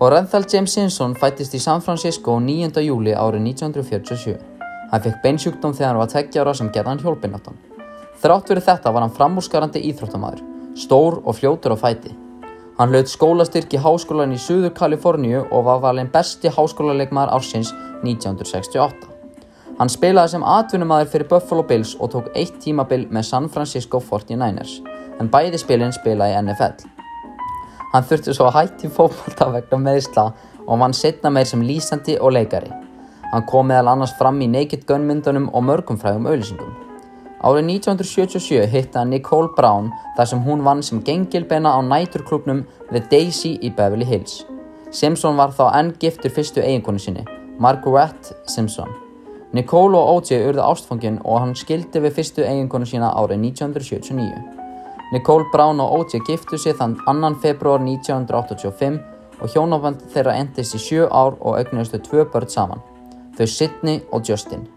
Orenthal James Simpson fættist í San Francisco 9. júli árið 1947. Hann fekk beinsjúkdóm þegar hann var tveggjára sem gerði hann hjólpináttan. Þrátt fyrir þetta var hann framúskarandi íþróttamæður, stór og fljótur á fæti. Hann hlaut skólastyrk í háskólan í Suður Kaliforníu og var valinn besti háskólalegmaður ársins 1968. Hann spilaði sem atvinnumæður fyrir Buffalo Bills og tók eitt tímabil með San Francisco 49ers, en bæði spilin spilaði NFL. Hann þurfti svo að hætti fókbalta vegna meðsla og vann setna meir sem lýsandi og leikari. Hann kom meðal annars fram í Naked Gun myndunum og mörgum frægum auðlýsingum. Árið 1977 hitta Nicole Brown þar sem hún vann sem gengilbeina á næturklubnum The Daisy í Beverly Hills. Simpson var þá enn giftur fyrstu eiginkonu sinni, Margaret Simpson. Nicole og O.J. urðu ástfangin og hann skildi við fyrstu eiginkonu sína árið 1979. Nicole Brown og O.J. giftu sig þann 2. februar 1985 og hjónaband þeirra endist í sjö ár og augnustu tvö börn saman, þau Sidney og Justin.